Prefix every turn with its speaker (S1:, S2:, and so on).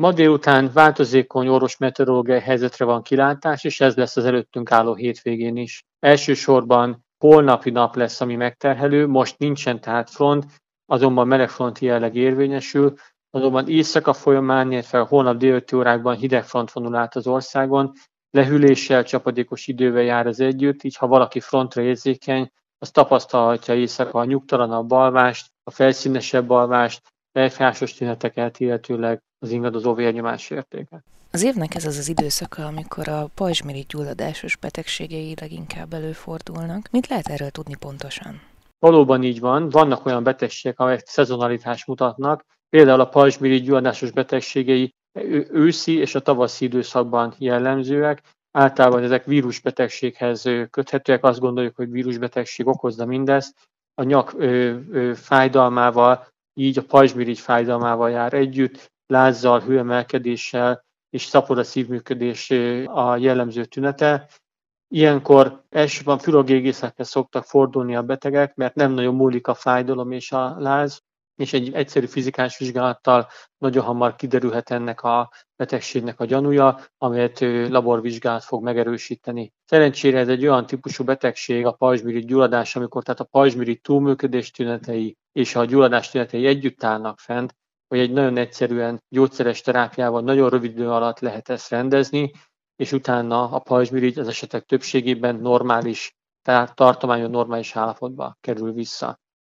S1: Ma délután változékony orvos meteorológiai helyzetre van kilátás, és ez lesz az előttünk álló hétvégén is. Elsősorban holnapi nap lesz, ami megterhelő, most nincsen tehát front, azonban melegfronti jelleg érvényesül, azonban éjszaka folyamán, illetve holnap délőtti órákban hideg front vonul át az országon, lehűléssel, csapadékos idővel jár az együtt, így ha valaki frontra érzékeny, az tapasztalhatja éjszaka a nyugtalanabb alvást, a felszínesebb alvást, fejfásos tüneteket, illetőleg az ingadozó vérnyomás értéke.
S2: Az évnek ez az az időszaka, amikor a pajzsmirigy gyulladásos betegségei leginkább előfordulnak. Mit lehet erről tudni pontosan?
S1: Valóban így van, vannak olyan betegségek, amelyek szezonalitást mutatnak, például a pajzsmirigy gyulladásos betegségei őszi és a tavaszi időszakban jellemzőek, általában ezek vírusbetegséghez köthetőek, azt gondoljuk, hogy vírusbetegség okozza mindezt, a nyak ö, ö, fájdalmával, így a pajzsmirigy fájdalmával jár együtt, lázzal, hőemelkedéssel és szapora szívműködés a jellemző tünete. Ilyenkor elsősorban fülagégészekhez szoktak fordulni a betegek, mert nem nagyon múlik a fájdalom és a láz, és egy egyszerű fizikális vizsgálattal nagyon hamar kiderülhet ennek a betegségnek a gyanúja, amelyet laborvizsgálat fog megerősíteni. Szerencsére ez egy olyan típusú betegség, a pajzsmirigy gyulladás, amikor tehát a pajzsmirigy túlműködés tünetei és a gyulladás tünetei együtt állnak fent, hogy egy nagyon egyszerűen gyógyszeres terápiával nagyon rövid idő alatt lehet ezt rendezni, és utána a pajzsmirigy az esetek többségében normális, tehát tartományon normális állapotba kerül vissza.